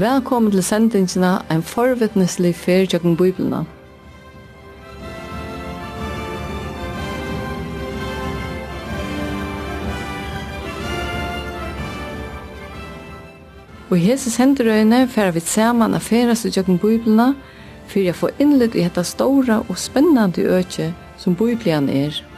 Velkommen til sendingsina en forvittneslig fyrtjøkken bøyblina. Og i hese senderøyene færer vi saman av færes i jøkken Bibelene for jeg får innlitt i dette store og spennende øke som bøyblian er.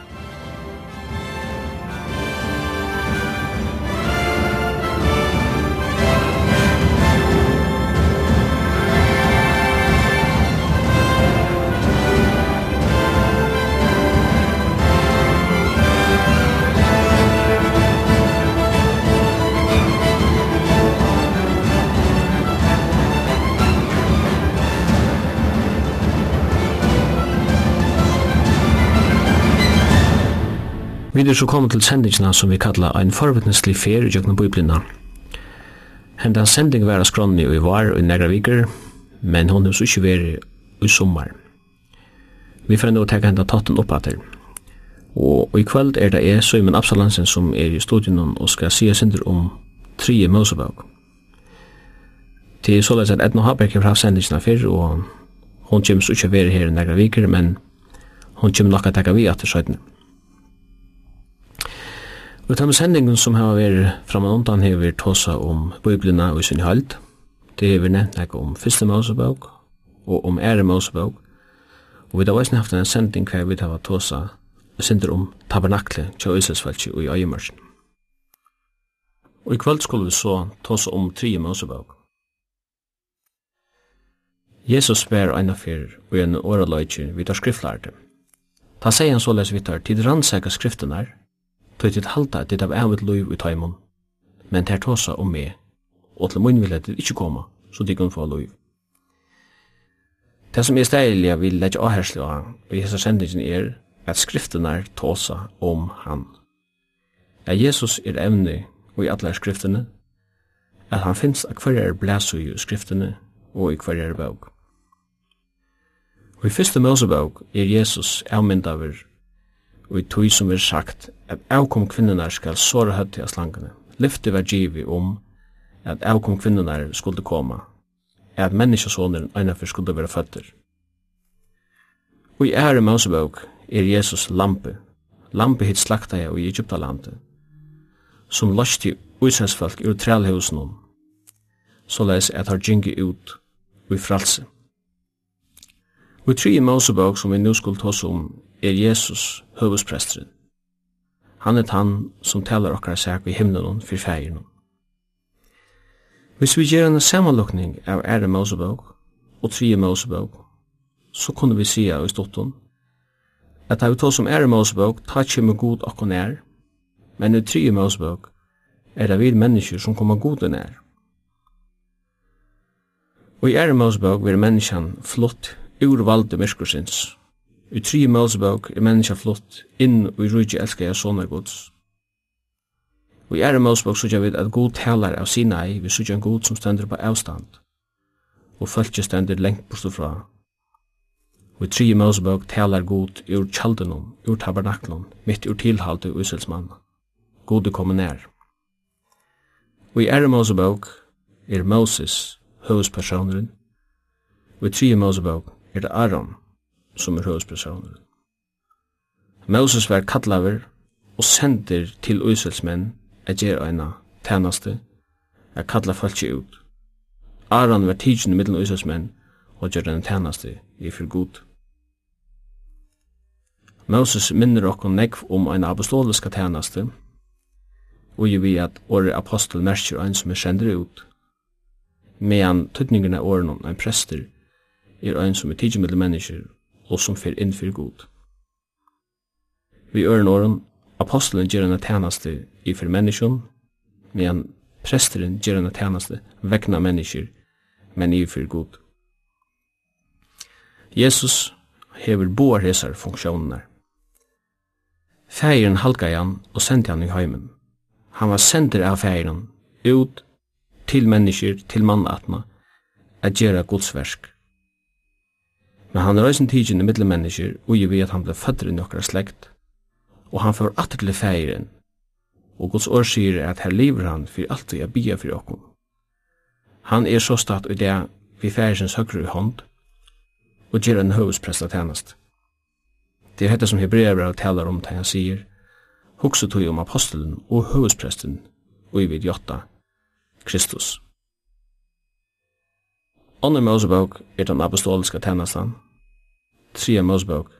Vi er så kommet til sendingina som vi kallar ein forvittneslig fer i jøgna biblina. Henda sending var skronni i var og i negra viker, men hon hos ikkje veri i sommar. Vi får nå teka hendan tatten oppa til. Og i kveld er det jeg, Søymen Absalansen, som er i studien og skal si sinder om tre Mosebøk. Det er såleis at Edna Haberg har haft sendingina fyrr, og hon kjem så ikkje veri her i negra viker, men hon kjem nokka at teka vi at det. Vi tar med sendingen som har vært fram og undan har vi tåsa om biblina og sin halt. Det har vi nevnt noe om fyrste Mosebok og om ære Mosebok. Og vi har også haft en sending hver vi har tåsa og sender om tabernakle til Øysesfeltje og i Øyemørsen. Og i kvöld skulle vi så tåsa om tre Mosebok. Jesus vær eina fyrir og en åraløytje vi tar skriftlærte. Ta seg en såles vi tar tid rannsaka skriftenar, tog til halda at det av eivet loiv i taimon, men ter tåsa om meg, og til mun vil at det ikkje koma, så de kan få loiv. Det som er steilig vil leggja avhersli av i hessa sendingen er at skriftene tåsa om han. At Jesus er evne og i alle skriftene, at han finnes av hverjar blæsu i skriftene og i hverjar bøk. Og i fyrste Mosebøk er Jesus avmyndaver og i tog som er sagt, at avkom kvinnenar skal såra høtti av slangene. Lyfte var givi om at avkom kvinnenar skulle koma, at menneskesåneren einafyr skulle være føtter. Og i ære Mosebøk er Jesus lampe, lampe hitt slaktaja i Egyptalandet, som losti uisensfolk ur trælhusen så leis at har djingi ut i fralse. Og i tre Mosebøk som vi nu skulle tås om, er Jesus høvusprestren. Han er han som talar okkar seg i himmelen for fægeren. Hvis vi gjør en samanlukning av ære Mosebog og trie Mosebog, så kunne vi sia i stotten at da vi tar som ære Mosebog, ta kjem god okkar nær, men i trie Mosebog er det vi mennesker som kommer gode nær. Og i ære Mosebog vil menneskene flott ur valde myrskursins, I tri Mosebok er menneska flott inn og i rujtje elskar jeg sånne gods. Og i ære Mosebok sutja vi at god talar av Sinai, vi sutja en god som stender på avstand, og fölkje stender lengt bortstå fra. Og i tri Mosebok talar god ur kjaldenom, ur tabernaklun, mitt ur tilhalte uselsmann. God er kommet nær. Og i ære Mosebok er Moses, høvespersoneren, og i tri Mosebok er det Aron, som er høvespersonen. Moses var kattlaver og sender til uiselsmenn at gjøre eina tænaste, at kalla folk ut. Aran var tidsen i middelen uiselsmenn og gjør eina tænaste i for god. Moses minner okkur nekv om eina apostoliska tænaste, og jo vi at åre apostel merker ein som er sender ut, medan tøtningene åren om ein prester er ein som er tidsen mellom mennesker og som fer inn fyrir god. Vi øren åren, apostelen gjør en tjeneste i for menneskjon, men presteren gjør en tjeneste vekna mennesker, men i for god. Jesus hever boar hesar funksjoner. Fægeren halka han og sendte han i heimen. Han var sender av fægeren ut til mennesker, til mannatna, at gjøre godsversk. Men han er også en tidgjende middelmennesker, og jeg ved at han ble fødder i nokra slekt, og han får atter til feiren, og Guds år sier at her lever han for alltid jeg bia for okkom. Han er så statt i det vi feirsens høyre i hånd, og gjør en høvespresta tjenest. Det er dette som hebrever talar om det han sier, hokse tog om apostelen og høvespresten, og i vid jotta, Kristus. Anna Mosebok er den apostoliska tjennesten, 3. Mosebok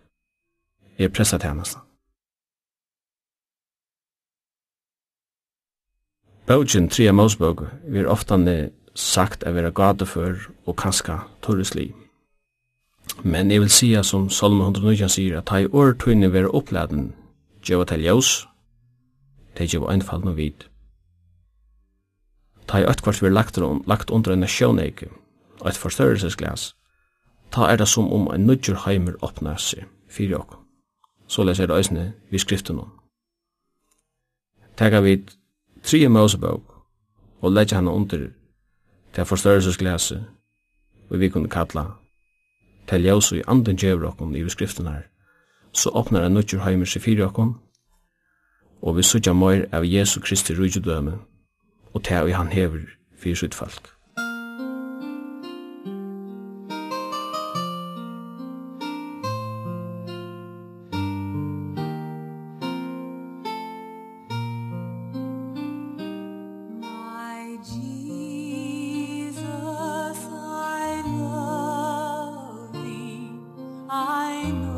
er pressetjeneste. Bogen 3. Mosebok er ofte sagt at være gadefør og kanska torreslig. Men jeg vil sige som Salmo 119 sier at hei årtøyne være oppladen, djeva til ljøs, det djeva einfalden og vid. Ta i øtkvart vi lagt, lagt under en sjøneike, og et forstørrelsesglas, ta er det som om en nødgjur heimer åpnar seg fyrir okkom. Så les er det eisne vi skriften om. Tega vi tre Mosebok og leggja henne under til forstørrelsesglese og vi kunne kalla til ljøs og i anden djevr okkom i skriften her, så åpnar en nødgjur heimer seg fyrir okkom og vi sutja møyr av Jesu Kristi rujudøme og til vi han hever fyrir sitt folk. I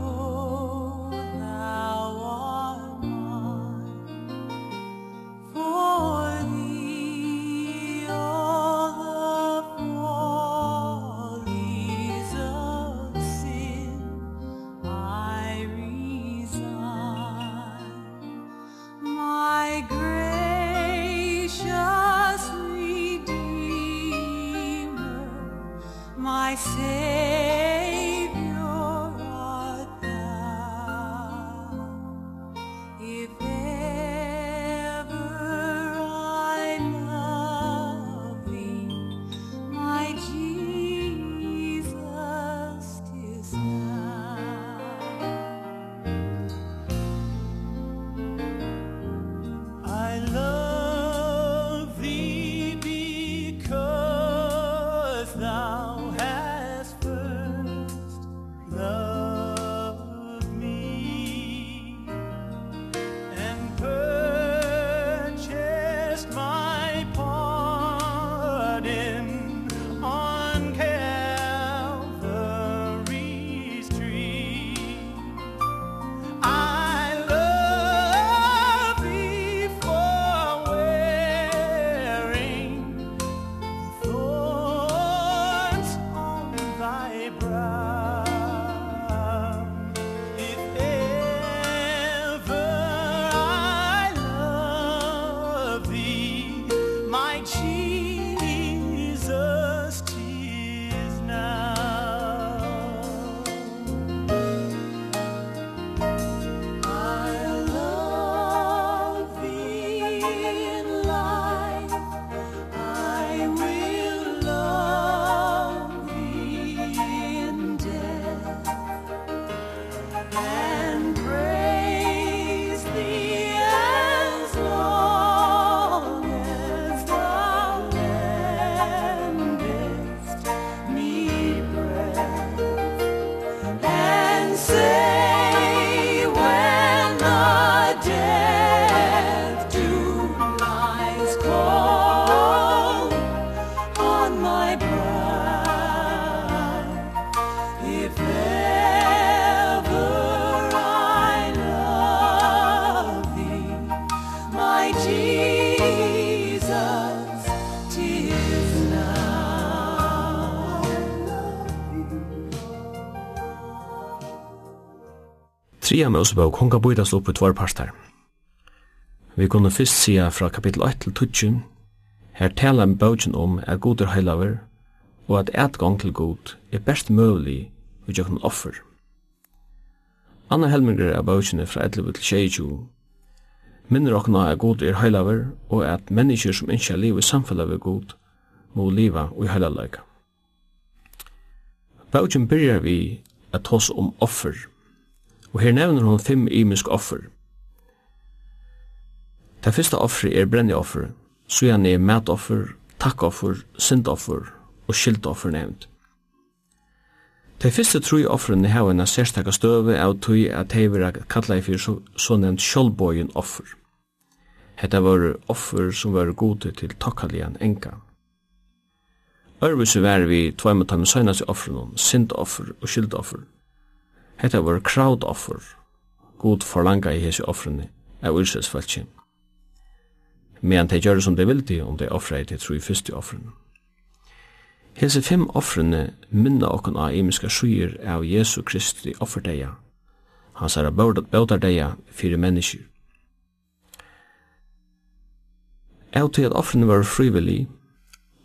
tria Mosebok hon kan bøydast opp i tvær partar. Vi kunne fyrst sia fra kapittel 8 til 20, her tala en bøgjen om at god er heilaver, og at etgang til god er best møvlig vi gjøkken offer. Anna helminger av bøgjene fra 11 til 22 minner okna at god er heilaver, og at mennesker som ikke er liv i samfunnet ved god, må liva og heilaløyga. Bøgjen byrjar vi at hos om offer, og her nevner hon fem imisk offer. Det første offer er brenneoffer, søgjane er matoffer, takkoffer, syndoffer og skyldoffer nevnt. De første tru offrene har en særstakka støve av tui at de vil kalla i fyrir så, så nevnt sjålbøyen offer. Hetta var offer som var gode til takkalian enka. Ørvis var vi tveimatam søgnas i offrene, syndoffer og skyldoffer. Hetta var crowd-offer. God forlanga i hese offrene av Israels falskje. Medan de gjør det som de vil vildi om de offrer i tro i første offrene. Hese fem offrene minna okken av imiska skyer av Jesu Kristi offerdeia. Han sier sara bautardeia fire mennesker. Av til at offrene var frivillig,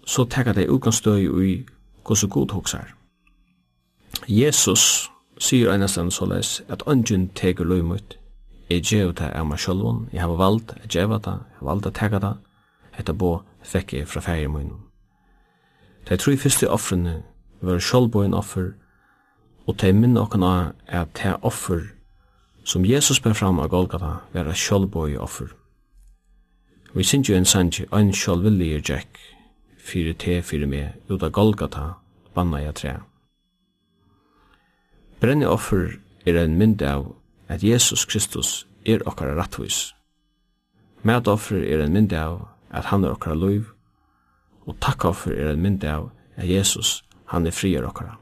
så tekka de utgangsstøy ui hos god hoksar. Jesus sier einastan såleis at ungen teker løymut. Jeg gjør det av meg sjølvun, jeg har valgt at gjeva det, jeg har valgt å tega det, etter bo fikk jeg fra ferie min. De tre første offrene var sjølvboen offer, og de minne okken av at de offer som Jesus ber fram av Golgata var et sjølvboi offer. Vi synes jo en sannsje, en sjølvillig er Jack, fyrir te fyrir me, ut av Golgata, banna jeg trea. Brenneoffer er en mynd av at Jesus Kristus er okkara rattvis. Mætoffer er en mynd av at han er okkara loiv, og takkoffer er en mynd av at Jesus, han er frier okkara.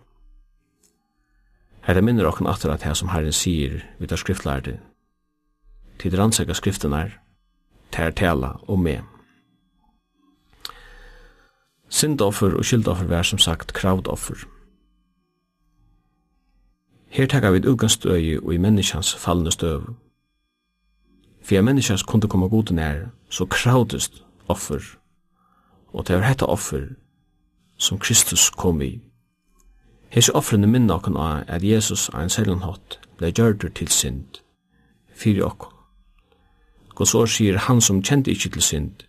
Hetta minnir okkum aftur at her som Herren sier við der skriftlærde. Tid rannsaka skriftinar, ter tala og me. Sindoffer og skyldoffer vær som sagt kravdoffer. Her taka vi utgangsstøy og i menneskjans fallende støv. For jeg menneskjans kunne komme god nær, så kraudest offer. Og det var hetta offer som Kristus kom i. Hesi offrene minna okkon av at Jesus er en sellan hatt blei gjørdur til synd, fyrir okkon. Gås år sier han som kjente ikkje til synd,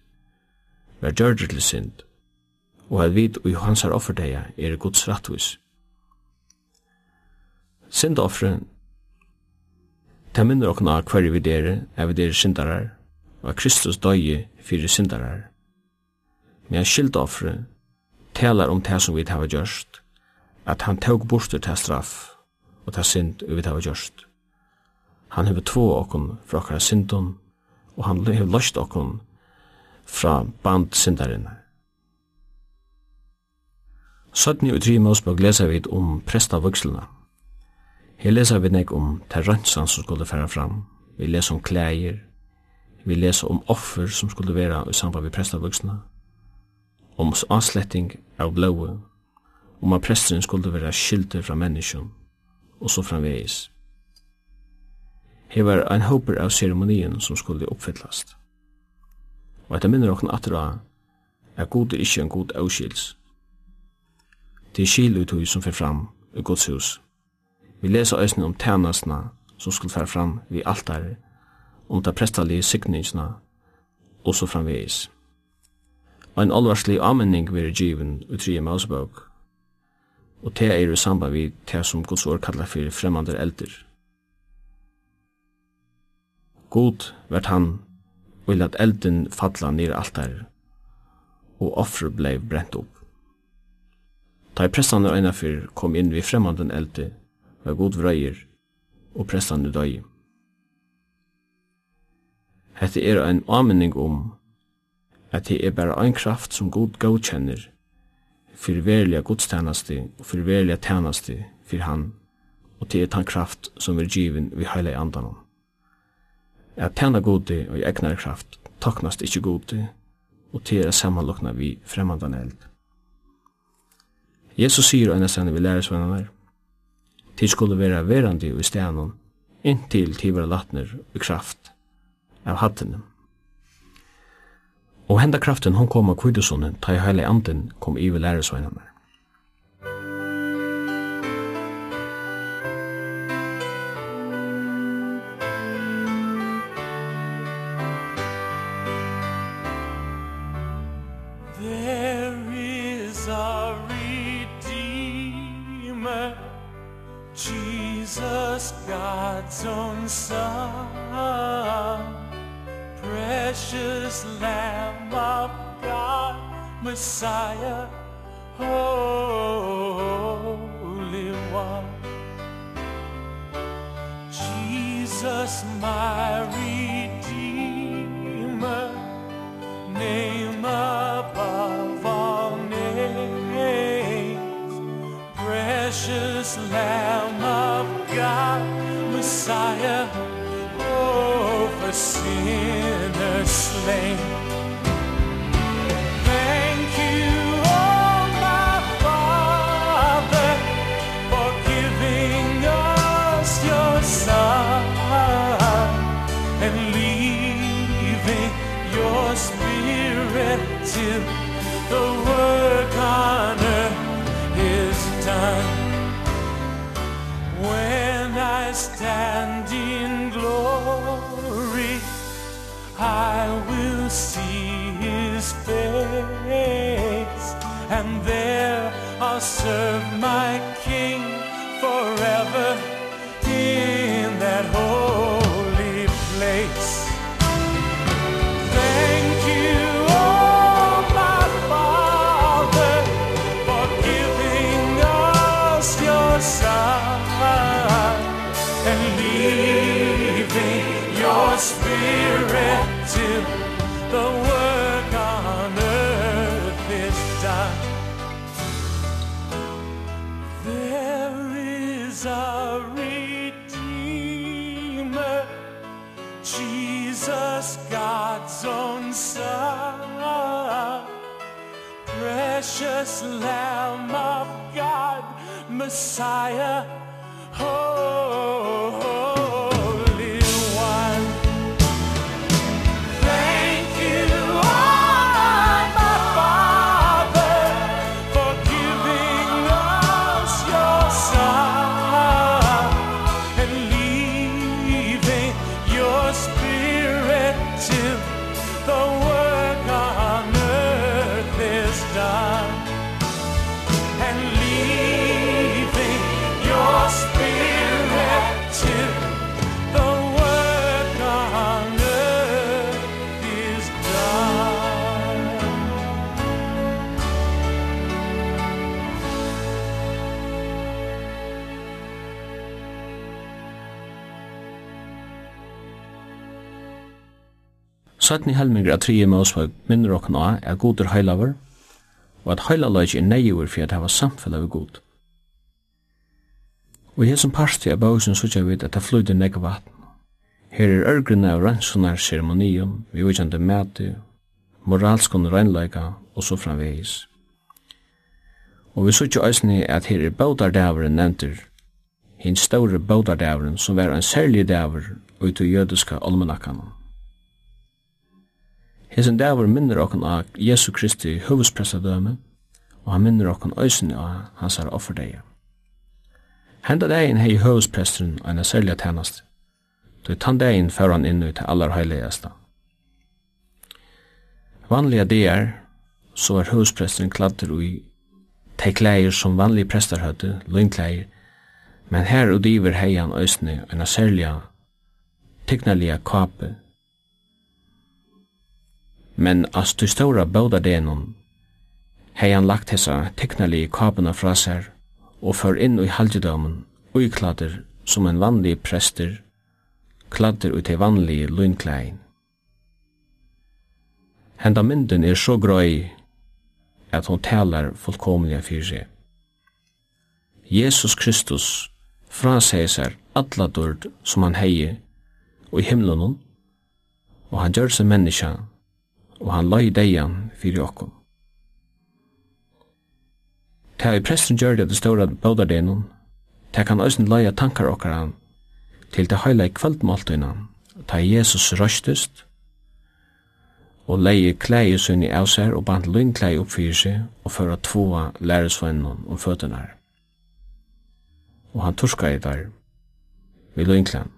var gjørdur til synd, og at vi og hans er offerdeia er Guds rattvis syndoffren Det minner okna hver vi dere, er vi dere syndarar, og Kristus døye fyrir syndarar. Men skildoffre talar om det som vi hava gjørst, at han tåg bortur til straff og til synd vi hava gjørst. Han hever två okon fra okkara syndon, og han hever løst okon fra band syndaren. Søttni og tri mås bøk lesa vid om presta. Her leser vi nek om ter rønsan som skulle færa fram. Vi leser om klæger. Vi leser om offer som skulle være i samband med prestavuxna. Om avsletting av blåe. Om at presteren skulle være skilter fra menneskjon. Og så framvegis. Her var ein hoper av ceremonien som skulle oppfyllast. Og etter minner okken atra er god er ikkje en god avskils. Det er skil som fer fram i gudshus. Vi leser eisne om tænastna som skulle fære fram vi altare, om ta prestalige signingsna, og så framvegis. Ein alvarslig amenning veri givin i tria mausbøk, og te er i samband vi te som Guds år kallar fyrir fremmande eldir. God vart han vil at elden falla nir altar, og offer blei brent opp. Ta i prestander eina fyrir kom inn vi fremmande eldir, var god vrøyer, og pressande døy. Hette er ein aminning om at det er bare ein kraft som god godkjenner fyrir verilega godstænasti og fyrir verilega tænasti fyrir han, og det er tan kraft som er givin vi heilig andanon. At tæna godi og i egnare kraft taknast ikkje godi, og det er samanlokna vi fremmandan eld. Jesus sier og enn vi lærer svennerne, til skulle vera verandi i stenen, inntil til vera latner i kraft av hattene. Og henda kraften hon kom av kvidusonen, ta i heile anden kom iver læresveinene. Jesus, God's own Son, Precious Lamb of God, Messiah, Holy One. Jesus, my redeemer. Messiah, oh, for sinners slain. stand in glory. I will see his face and there I'll serve my precious Lamb of God, Messiah, oh, Søtni helmingur av tredje Mosebøk minner okkur nå er godur heilaver, og at heilalagi er neiver for at hava samfellet ved god. Og hér som parti av bøysen sutja vid at det flyter negg vatn. Her er ørgrunne av rannsunar ceremonium, vi vikjande mæti, moralskon rannleika og så framvegis. Og vi sutja eisni at her er bøtardaveren nevntir, hinn store bøtardaveren som var en særlig davar ut i jødiska almanakkanen. Hesen dæver minner okken av Jesu Kristi høvespressadøme, og han minner okken øysen av hans her offerdeie. Henda dagen hei høvespresteren og en særlig tjeneste, då i tandagen fer han inn ut til aller heiligeste. Vanliga dager, så er høvespresteren kladder i tei klæger som vanlige prester høyde, løgnklæger, men her og diver hei han øysen av en særlig tegnelige kape, men as du stora bauda denon, hei han lagt hessa teknali kapena fra seg og før inn i halgjedomen, uiklader som en vanlig prester, kladder ut i vanlig lunklein. Henda mynden er så grøy at hon talar fullkomliga fyrir seg. Jesus Kristus fraseier seg alla dörd som han heie og i himlen og han gjør seg menneska og han lai deian fyrir okkom. Ta i presten gjør det stora baudardenon, ta kan òsne leia tankar okkar han, til det heila i kvöldmåltøyna, ta Jesus røstest, og leie klei sunni av seg og bant lynklei opp fyrir seg og føra tvoa læresvennon om føtternar. Og han turska i der vi lynklein.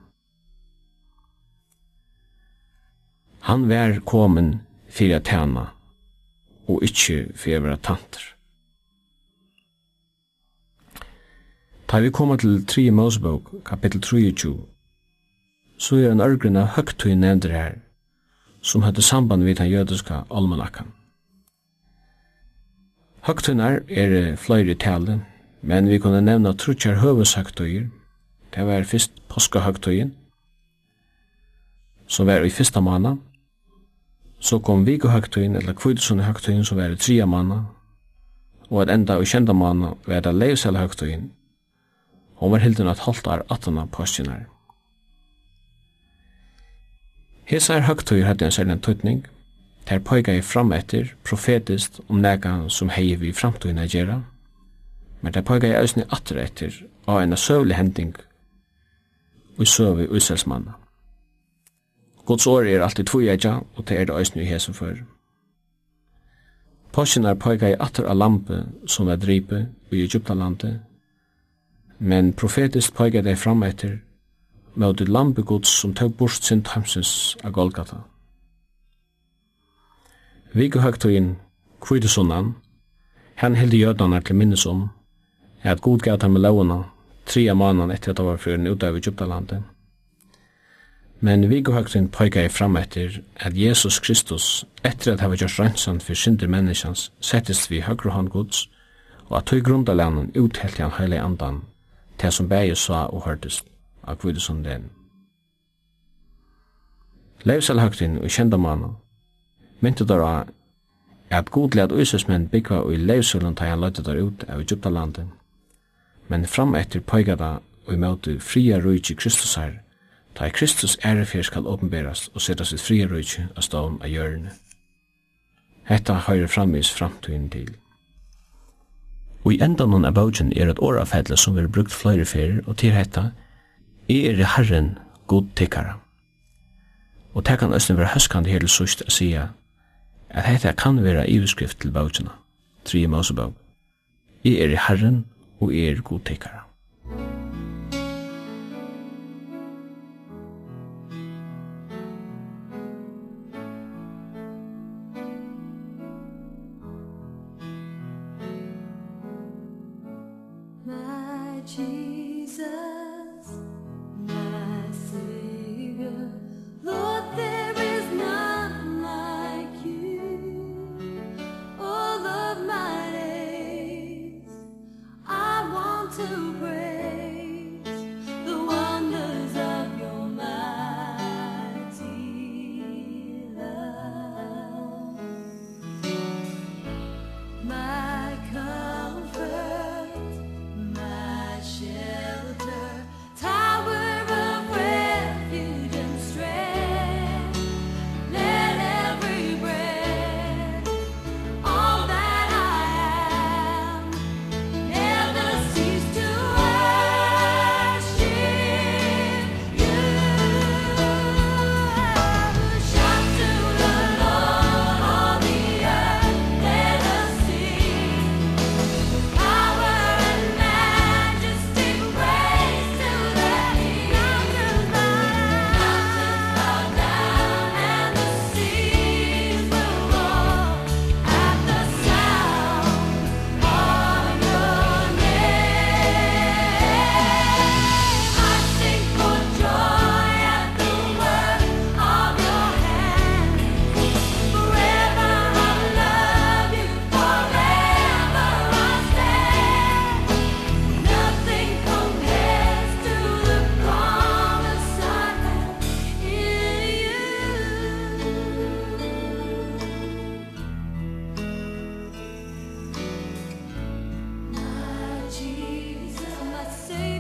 Han vær komin fyrir at tæna og ikkje fyrir at vera tanter. Ta vi koma til 3 Mosebok, kapittel 23, så er en ørgrina høgtøy nevndir her, som høyde samband vid den jødiska almanakkan. Høgtøynar er fløyre talen, men vi kunne nevna trutjar høveshøgtøyer, det var fyrst påskahøgtøyen, som var i fyrsta måned, Så kom vikuhøgtøyen, eller kvitsunhøgtøyen, som var i tria manna, og at enda og kjenda manna var det leivselhøgtøyen. Hon var hilden at halvt er 18 av påskjenar. Hesa er høgtøyer hadde en særlig tøytning, der pøyga i fram etter profetist om nega som hei vi framtøyna gjerra, men der pøyga i æsni atter etter av en søvlig hending og søvi usselsmanna. Guds år er alltid tvoja og det er det òsne i hesen for. Påsjenar pøyga i atter av lampe som er dripe i Egyptalandet, men profetisk pøyga det fram etter møte lampe gods som tøg bort sin tamsens av Golgata. Vike høgtøyen kvidesunnan, han held jødana til minnes om, at god gav ham med lovene tre måneder etter at det var fyrir utøver i Egyptalandet, Men Viggo Høgrin pøyga i fram etter at Jesus Kristus, etter at hava gjort røynsan for synder menneskans, settist vi høgre hånd gods, og at tøy grundalanen uthelti han heilig andan, til som bæge sa og hørtes av kvidesund den. Leivsal Høgrin og kjendamanna, mynte der av at godleat uisesmenn byggva og i leivsulen ta han løyte der ut av Egyptalandet, men fram etter pøyga da og i møte fria rujtji Kristusar, Ta i Kristus ærefer skal åpenberast og setta sitt frie røyke av stavn av hjørne. Hetta høyre framvis framtiden til. Og i enda noen av bøtjen er et år av fedle som vil brukt flere ferie og til hetta er i Herren god tikkara. Og det kan østen være høskande her til sørst å sige at hetta kan være iveskrift til bøtjena, 3 Mosebøk. Jeg er i Herren og er god tikkara.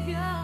God.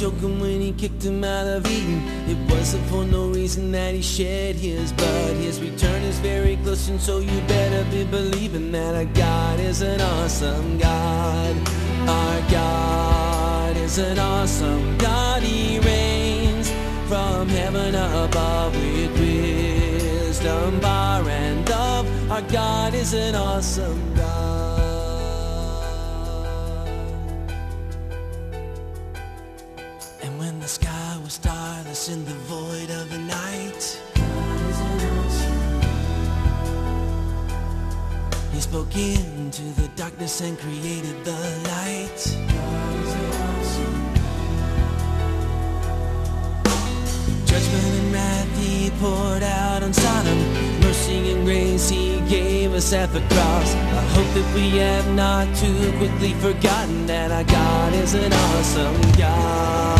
joking when he kicked him out of Eden. It wasn't for no reason that he shed his blood His return is very close and so you better be believing That our God is an awesome God. Our God is an awesome God. He reigns from heaven above with wisdom, bar and love Our God is an awesome God. lost in the void of the night. He spoke into the darkness and created the light. Judgment and wrath he poured out on Sodom. Mercy and grace he gave us at the cross. I hope that we have not too quickly forgotten that our God is an awesome God.